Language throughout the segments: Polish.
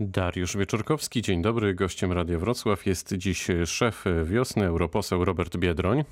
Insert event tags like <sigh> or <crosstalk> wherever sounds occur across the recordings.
Dariusz Wieczorkowski, dzień dobry. Gościem Radia Wrocław jest dziś szef wiosny, europoseł Robert Biedroń.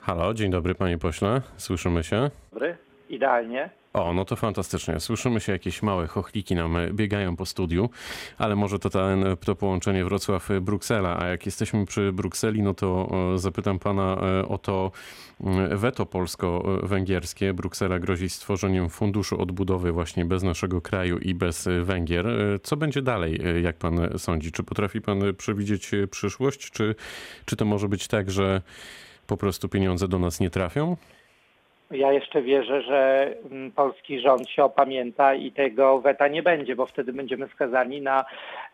Halo, dzień dobry panie pośle, słyszymy się? Dobry, idealnie. O, no to fantastycznie. Słyszymy się, jakieś małe chochliki nam biegają po studiu, ale może to ten, to połączenie Wrocław-Bruksela. A jak jesteśmy przy Brukseli, no to e, zapytam pana e, o to mm, weto polsko-węgierskie. Bruksela grozi stworzeniem funduszu odbudowy właśnie bez naszego kraju i bez Węgier. E, co będzie dalej, jak pan sądzi? Czy potrafi pan przewidzieć przyszłość, czy, czy to może być tak, że po prostu pieniądze do nas nie trafią? Ja jeszcze wierzę, że mm, polski rząd się opamięta i tego weta nie będzie, bo wtedy będziemy skazani na,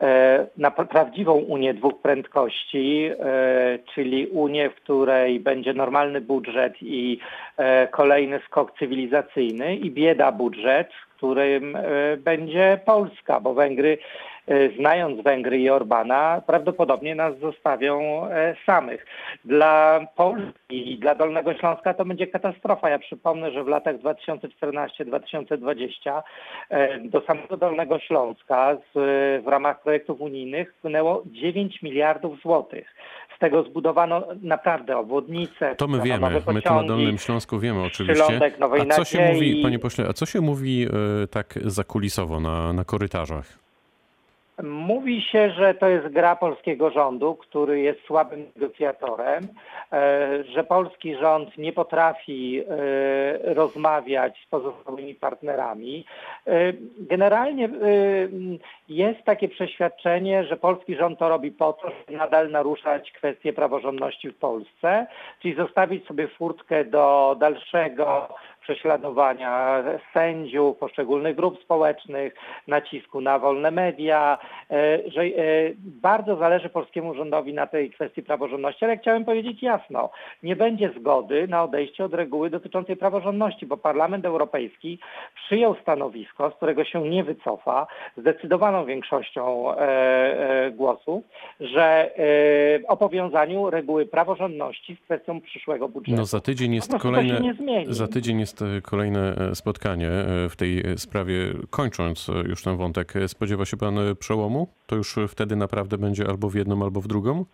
e, na prawdziwą Unię dwóch prędkości, e, czyli Unię, w której będzie normalny budżet i e, kolejny skok cywilizacyjny i bieda budżet, którym będzie Polska, bo Węgry znając Węgry i Orbana, prawdopodobnie nas zostawią e, samych. Dla Polski i dla Dolnego Śląska to będzie katastrofa. Ja przypomnę, że w latach 2014-2020 e, do samego Dolnego Śląska z, w ramach projektów unijnych wpłynęło 9 miliardów złotych. Z tego zbudowano naprawdę obwodnice. To my wiemy, my to na Dolnym Śląsku wiemy oczywiście. A co się mówi, panie pośle, a co się mówi tak zakulisowo na, na korytarzach? Mówi się, że to jest gra polskiego rządu, który jest słabym negocjatorem, e, że polski rząd nie potrafi e, rozmawiać z pozostałymi partnerami. E, generalnie jest takie przeświadczenie, że polski rząd to robi po to, żeby nadal naruszać kwestie praworządności w Polsce, czyli zostawić sobie furtkę do dalszego prześladowania sędziów, poszczególnych grup społecznych, nacisku na wolne media, e, że e, bardzo zależy polskiemu rządowi na tej kwestii praworządności, ale chciałem powiedzieć jasno, nie będzie zgody na odejście od reguły dotyczącej praworządności, bo Parlament Europejski przyjął stanowisko, z którego się nie wycofa, zdecydowaną większością e, głosów, że o powiązaniu reguły praworządności z kwestią przyszłego budżetu. No za tydzień jest kolejne, za tydzień jest jest kolejne e, spotkanie e, w tej sprawie. Kończąc e, już ten wątek, spodziewa się pan przełomu? To już wtedy naprawdę będzie albo w jedną, albo w drugą?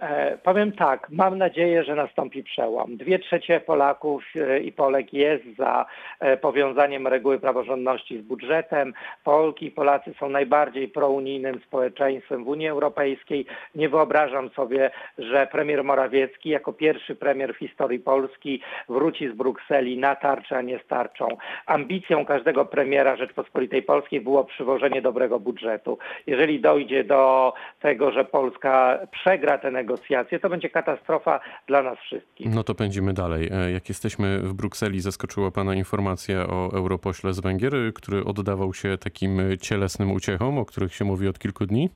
E, powiem tak, mam nadzieję, że nastąpi przełom. Dwie trzecie Polaków e, i Polek jest za e, powiązaniem reguły praworządności z budżetem. Polki i Polacy są najbardziej prounijnym społeczeństwem w Unii Europejskiej. Nie wyobrażam sobie, że premier Morawiecki jako pierwszy premier w historii Polski wróci z Brukseli na tarczę, a nie z tarczą. Ambicją każdego premiera Rzeczpospolitej Polskiej było przywożenie dobrego budżetu. Jeżeli dojdzie do tego, że Polska przegra te negocjacje, to będzie katastrofa dla nas wszystkich. No to pędzimy dalej. E, jak jesteśmy w Brukseli, zaskoczyła Pana informacja o europośle z Węgier, który oddawał się takim cielesnym uciechom, o których się mówi od kilku dni?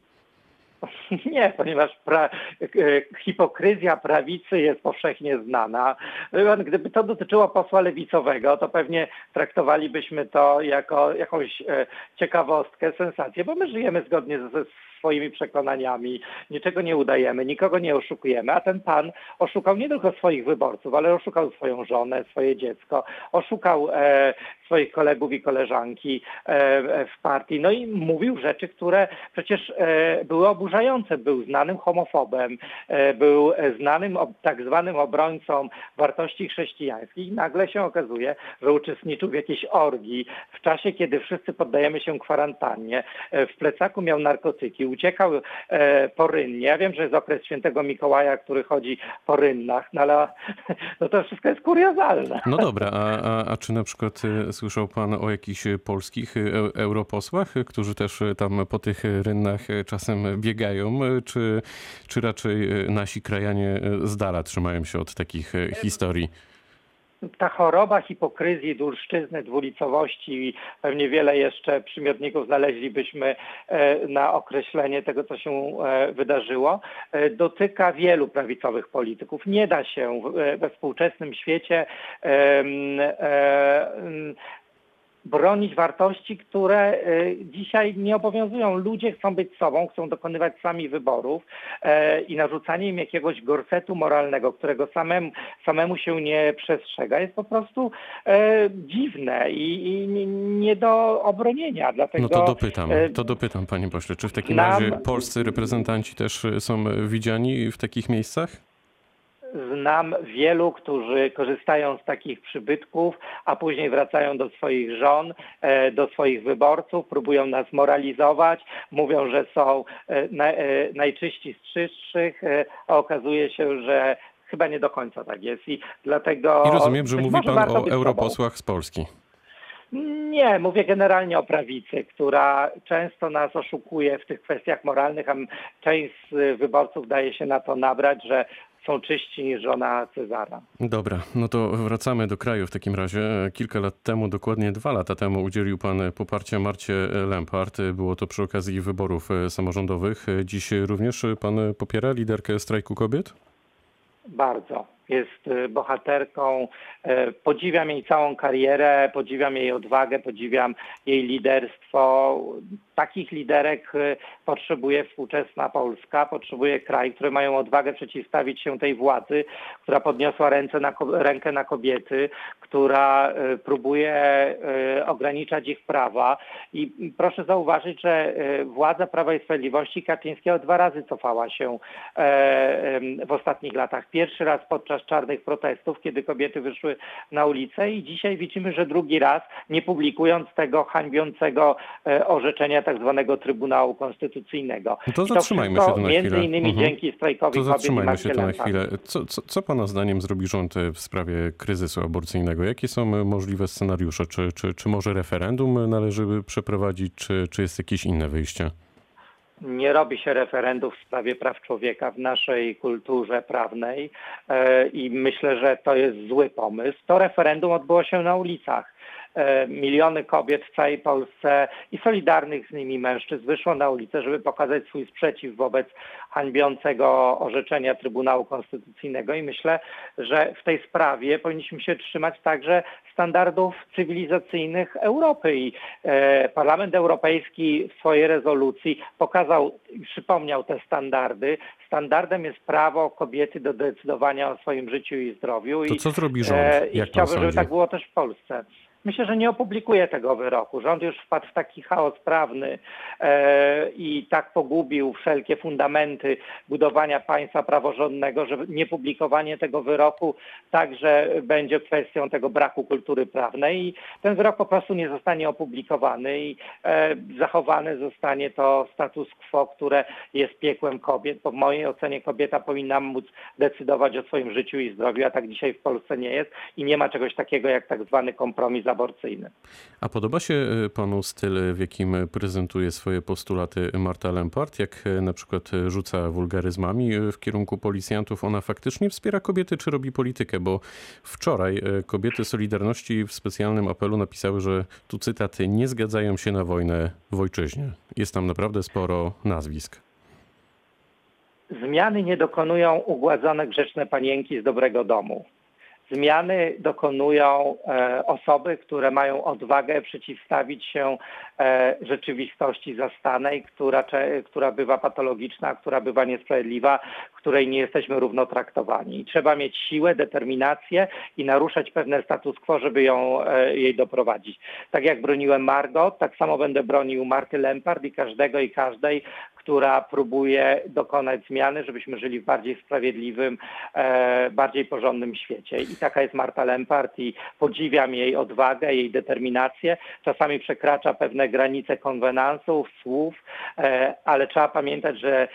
<laughs> Nie, ponieważ pra, e, hipokryzja prawicy jest powszechnie znana. Gdyby to dotyczyło posła lewicowego, to pewnie traktowalibyśmy to jako jakąś e, ciekawostkę, sensację, bo my żyjemy zgodnie ze swoimi przekonaniami, niczego nie udajemy, nikogo nie oszukujemy, a ten pan oszukał nie tylko swoich wyborców, ale oszukał swoją żonę, swoje dziecko, oszukał e, swoich kolegów i koleżanki e, w partii, no i mówił rzeczy, które przecież e, były oburzające. Był znanym homofobem, e, był znanym tak zwanym obrońcą wartości chrześcijańskich. Nagle się okazuje, że uczestniczył w jakiejś orgii w czasie, kiedy wszyscy poddajemy się kwarantannie. E, w plecaku miał narkotyki, uciekał e, po rynnie. Ja wiem, że jest okres świętego Mikołaja, który chodzi po rynnach, no ale <laughs> no to wszystko jest kuriozalne. No dobra, a, a, a czy na przykład e, słyszał pan o jakichś polskich e, europosłach, którzy też tam po tych rynnach czasem biegają, czy, czy raczej nasi krajanie z dala trzymają się od takich historii? Ta choroba hipokryzji, dulszczyzny, dwulicowości, pewnie wiele jeszcze przymiotników znaleźlibyśmy e, na określenie tego, co się e, wydarzyło, e, dotyka wielu prawicowych polityków. Nie da się we współczesnym świecie bronić wartości, które y, dzisiaj nie obowiązują. Ludzie chcą być sobą, chcą dokonywać sami wyborów e, i narzucanie im jakiegoś gorsetu moralnego, którego samemu, samemu się nie przestrzega, jest po prostu e, dziwne i, i nie do obronienia. Dlatego, No to dopytam, e, to dopytam panie pośle, czy w takim nam- razie polscy reprezentanci też są widziani w takich miejscach? Znam wielu, którzy korzystają z takich przybytków, a później wracają do swoich żon, e, do swoich wyborców, próbują nas moralizować, mówią, że są e, e, najczyści z czystszych, a okazuje się, że chyba nie do końca tak jest i dlatego... I rozumiem, że mówi pan o europosłach z Polski. Nie, mówię generalnie o prawicy, która często nas oszukuje w tych kwestiach moralnych, a część z wyborców daje się na to nabrać, że są czyści niż żona Cezara. Dobra, no to wracamy do kraju w takim razie. Kilka lat temu, dokładnie dwa lata temu, udzielił pan poparcia Marcie Lempart. Było to przy okazji wyborów samorządowych. Dziś również pan popiera liderkę strajku kobiet? Bardzo. Jest y, bohaterką. E, Podziwiam jej całą karierę, podziwiam jej odwagę, podziwiam jej liderstwo. Takich liderek y, potrzebuje współczesna Polska, potrzebuje kraj, które mają odwagę przeciwstawić się tej władzy, która podniosła ręce na, rękę na kobiety, która próbuje ograniczać ich prawa. I proszę zauważyć, że władza Prawa i Sprawiedliwości Kaczyńskiego dwa razy cofała się e, w ostatnich latach. Pierwszy raz podczas czarnych protestów, kiedy kobiety wyszły na ulicę i dzisiaj widzimy, że drugi raz, nie publikując tego hańbiącego e, orzeczenia tak zwanego Trybunału Konstytucyjnego. No to to zatrzymajmy wszystko się tu na między chwilę. innymi Mhm. dzięki strajkowi To zatrzymajmy się tu na chwilę. Co, co, co pana zdaniem zrobi rząd w sprawie kryzysu aborcyjnego? Jakie są możliwe scenariusze? Czy, czy, czy może referendum należy przeprowadzić, czy, czy jest jakieś inne wyjście? Nie robi się referendów w sprawie praw człowieka w naszej kulturze prawnej e, i myślę, że to jest zły pomysł. To referendum odbyło się na ulicach. E, Miliony kobiet w całej Polsce i solidarnych z nimi mężczyzn wyszło na ulicę, żeby pokazać swój sprzeciw wobec hańbiącego orzeczenia Trybunału Konstytucyjnego i myślę, że w tej sprawie powinniśmy się trzymać także standardów cywilizacyjnych Europy i e, Parlament Europejski w swojej rezolucji pokazał i przypomniał te standardy. Standardem jest prawo kobiety do decydowania o swoim życiu i zdrowiu. To I, co zrobi rząd, e, I jak pan chciałbym, żeby tak było też w Polsce. Myślę, że nie opublikuje tego wyroku. Rząd już wpadł w taki chaos prawny e, i tak pogubił wszelkie fundamenty budowania państwa praworządnego, że niepublikowanie tego wyroku także będzie kwestią tego braku kultury prawnej i ten wyrok po prostu nie zostanie opublikowany i e, zachowany zostanie to status quo, które jest piekłem kobiet. Bo w mojej ocenie kobieta powinna móc decydować o swoim życiu i zdrowiu, a tak dzisiaj w Polsce nie jest i nie ma czegoś takiego jak tak zwany kompromis aborcyjny. A podoba się e, panu styl, w jakim prezentuje swoje postulaty Marta Lempart? Jak e, na przykład rzuca wulgaryzmami e, w kierunku policjantów? Ona faktycznie wspiera kobiety, czy robi politykę? Bo wczoraj kobiety Solidarności w specjalnym apelu napisały, że tu cytat, nie zgadzają się na wojnę w ojczyźnie. Jest tam naprawdę sporo nazwisk. Zmiany nie dokonują ugładzone grzeczne panienki z dobrego domu. Zmiany dokonują e, osoby, które mają odwagę przeciwstawić się e, rzeczywistości zastanej, która, która bywa patologiczna, która bywa niesprawiedliwa, której nie jesteśmy równo traktowani. Trzeba mieć siłę, determinację i naruszać pewne status quo, żeby ją, e, jej doprowadzić. Tak jak broniłem Margot, tak samo będę bronił Marty Lempard i każdego i każdej, która próbuje dokonać zmiany, żebyśmy żyli w bardziej sprawiedliwym, bardziej porządnym świecie. I taka jest Marta Lempart i podziwiam jej odwagę, jej determinację. Czasami przekracza pewne granice konwenansów, słów, e, ale trzeba pamiętać, że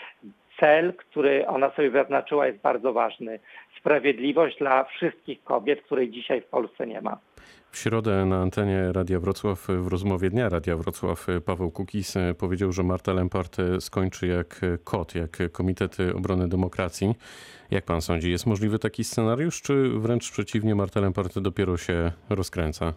cel, który ona sobie wyznaczyła jest bardzo ważny. Sprawiedliwość dla wszystkich kobiet, której dzisiaj w Polsce nie ma. W środę na antenie Radia Wrocław w rozmowie Dnia Radia Wrocław Paweł Kukis powiedział, że Marta Lempart skończy jak KOT, jak Komitet Obrony Demokracji. Jak pan sądzi, jest możliwy taki scenariusz, czy wręcz przeciwnie, Marta Lempart dopiero się rozkręca?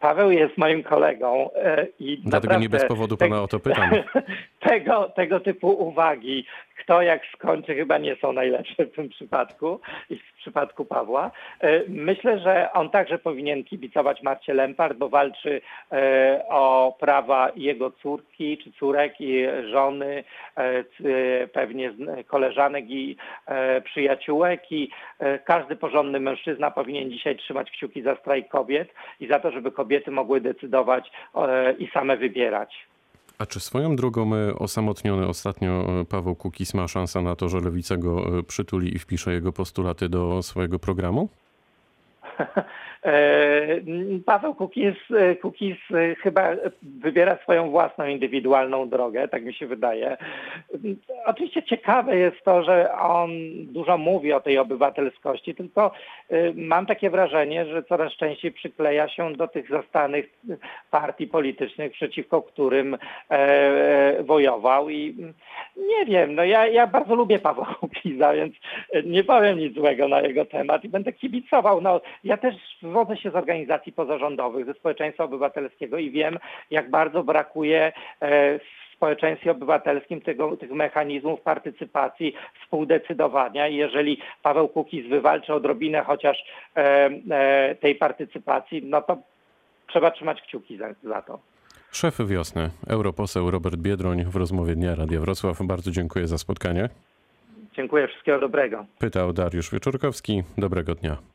Paweł jest moim kolegą e, i Dlatego nie bez powodu te- pana o to pytam. <laughs> tego, tego typu uwagi kto jak skończy chyba nie są najlepsze w tym przypadku i w przypadku Pawła. E, Myślę, że on także powinien kibicować Marcie Lempart, bo walczy e, o prawa jego córki czy córek i żony, e, pewnie koleżanek i przyjaciółek i każdy porządny mężczyzna powinien dzisiaj trzymać kciuki za strajk kobiet i za to, żeby kobiety mogły decydować i same wybierać. A czy swoją drogą e, osamotniony ostatnio e, Paweł Kukis ma szansę na to, że lewica go e, przytuli i wpisze jego postulaty do swojego programu? <laughs> E, Paweł Kukiz, Kukiz e, chyba wybiera swoją własną indywidualną drogę, tak mi się wydaje. Oczywiście ciekawe jest to, że on dużo mówi o tej obywatelskości, tylko e, mam takie wrażenie, że coraz częściej przykleja się do tych zastanych partii politycznych, przeciwko którym e, wojował i nie wiem, no ja, ja bardzo lubię Pawła Kukiza, więc nie powiem nic złego na jego temat i będę kibicował. No, ja też wywodzę się z organizacji pozarządowych, ze społeczeństwa obywatelskiego i wiem, jak bardzo brakuje e, w społeczeństwie obywatelskim tego, tych mechanizmów partycypacji, współdecydowania i jeżeli Paweł Kukiz wywalczy odrobinę chociaż e, e, tej partycypacji, no to trzeba trzymać kciuki za, za to. Szef wiosny, europoseł Robert Biedroń w rozmowie Dnia Radia Wrocław. Bardzo dziękuję za spotkanie. Dziękuję, wszystkiego dobrego. Pytał Dariusz Wieczorkowski. Dobrego dnia.